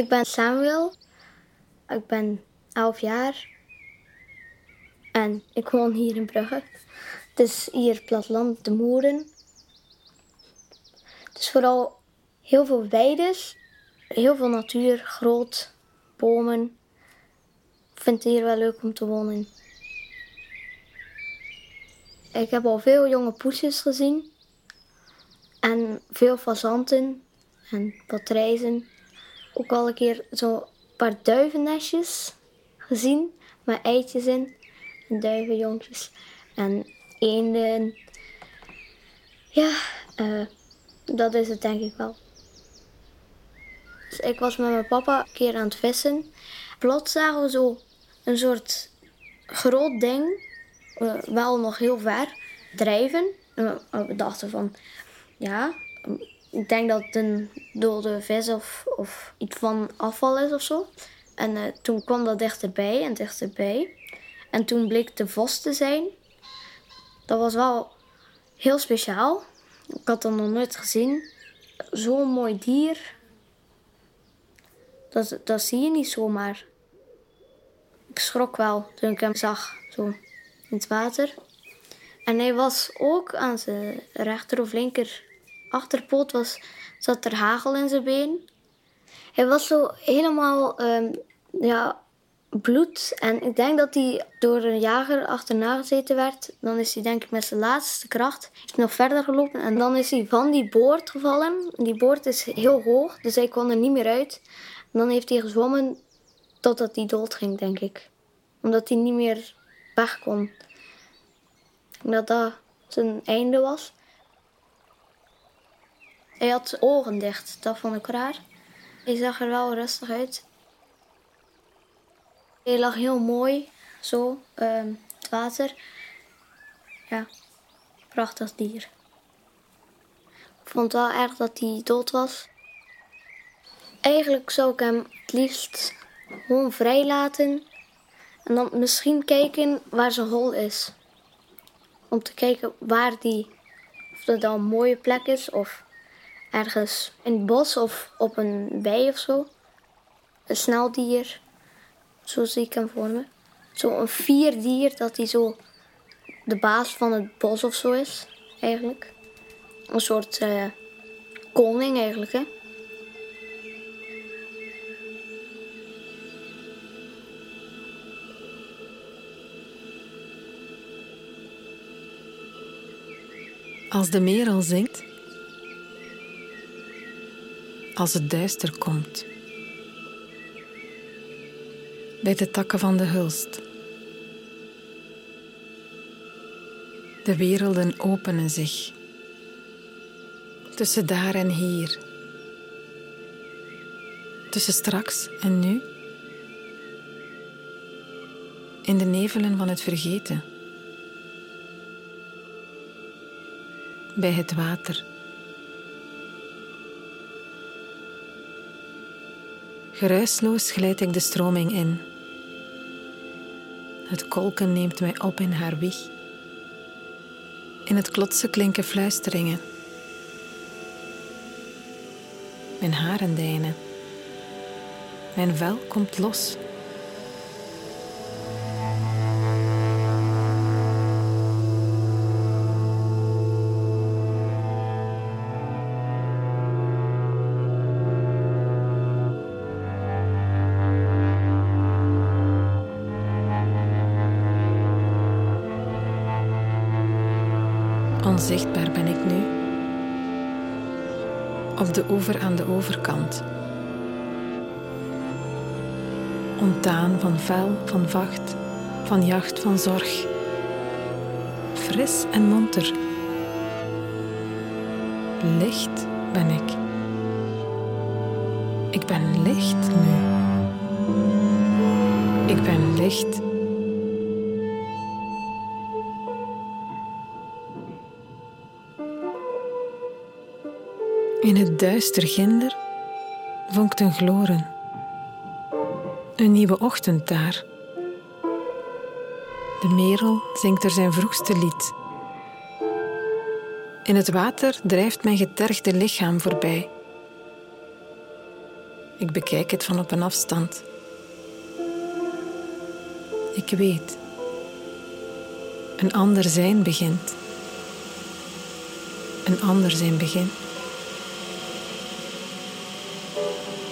Ik ben Samuel. Ik ben 11 jaar. En ik woon hier in Brugge. Het is hier platteland, de Moeren. Het is vooral heel veel weides, heel veel natuur, groot, bomen. Ik vind het hier wel leuk om te wonen. Ik heb al veel jonge poesjes gezien. En veel fazanten en patrijzen. Ook al een keer zo'n paar duivennestjes gezien met eitjes in. En. En eenden. Ja, eh, dat is het denk ik wel. Dus ik was met mijn papa een keer aan het vissen. Plots zagen we zo een soort groot ding, eh, wel nog heel ver, drijven. En we dachten van, ja, ik denk dat het een dode vis of, of iets van afval is of zo. En eh, toen kwam dat dichterbij en dichterbij. En toen bleek de vos te zijn. Dat was wel heel speciaal. Ik had dat nog nooit gezien. Zo'n mooi dier. Dat, dat zie je niet zomaar. Ik schrok wel toen ik hem zag, zo in het water. En hij was ook aan zijn rechter of linker achterpoot was, zat er hagel in zijn been. Hij was zo helemaal ehm, ja, bloed. En ik denk dat hij door een jager achterna gezeten werd. Dan is hij denk ik met zijn laatste kracht nog verder gelopen. En dan is hij van die boord gevallen. Die boord is heel hoog, dus hij kon er niet meer uit. En dan heeft hij gezwommen totdat hij dood ging, denk ik. Omdat hij niet meer weg kon. Dat dat zijn einde was. Hij had ogen dicht, dat vond ik raar. Hij zag er wel rustig uit. Hij lag heel mooi, zo, uh, het water. Ja, prachtig dier. Ik vond wel erg dat hij dood was. Eigenlijk zou ik hem het liefst gewoon vrij laten. En dan misschien kijken waar zijn hol is. Om te kijken waar die, of dat dan een mooie plek is of ergens in het bos of op een wei of zo. Een sneldier, zo zie ik hem voor me. Zo'n vierdier dat hij zo de baas van het bos of zo is, eigenlijk. Een soort uh, koning eigenlijk, hè. Als de merel zingt, als het duister komt, bij de takken van de hulst. De werelden openen zich tussen daar en hier, tussen straks en nu, in de nevelen van het vergeten. bij het water. Geruisloos glijd ik de stroming in. Het kolken neemt mij op in haar wieg. In het klotsen klinken fluisteringen. Mijn haren deinen. Mijn vel komt los. Onzichtbaar ben ik nu. Op de oever aan de overkant. Ontdaan van vel, van vacht, van jacht, van zorg. Fris en monter. Licht ben ik. Ik ben licht nu. Ik ben licht. In het duister ginder vonkt een gloren. Een nieuwe ochtend daar. De merel zingt er zijn vroegste lied. In het water drijft mijn getergde lichaam voorbij. Ik bekijk het van op een afstand. Ik weet. Een ander zijn begint. Een ander zijn begin. Thank you.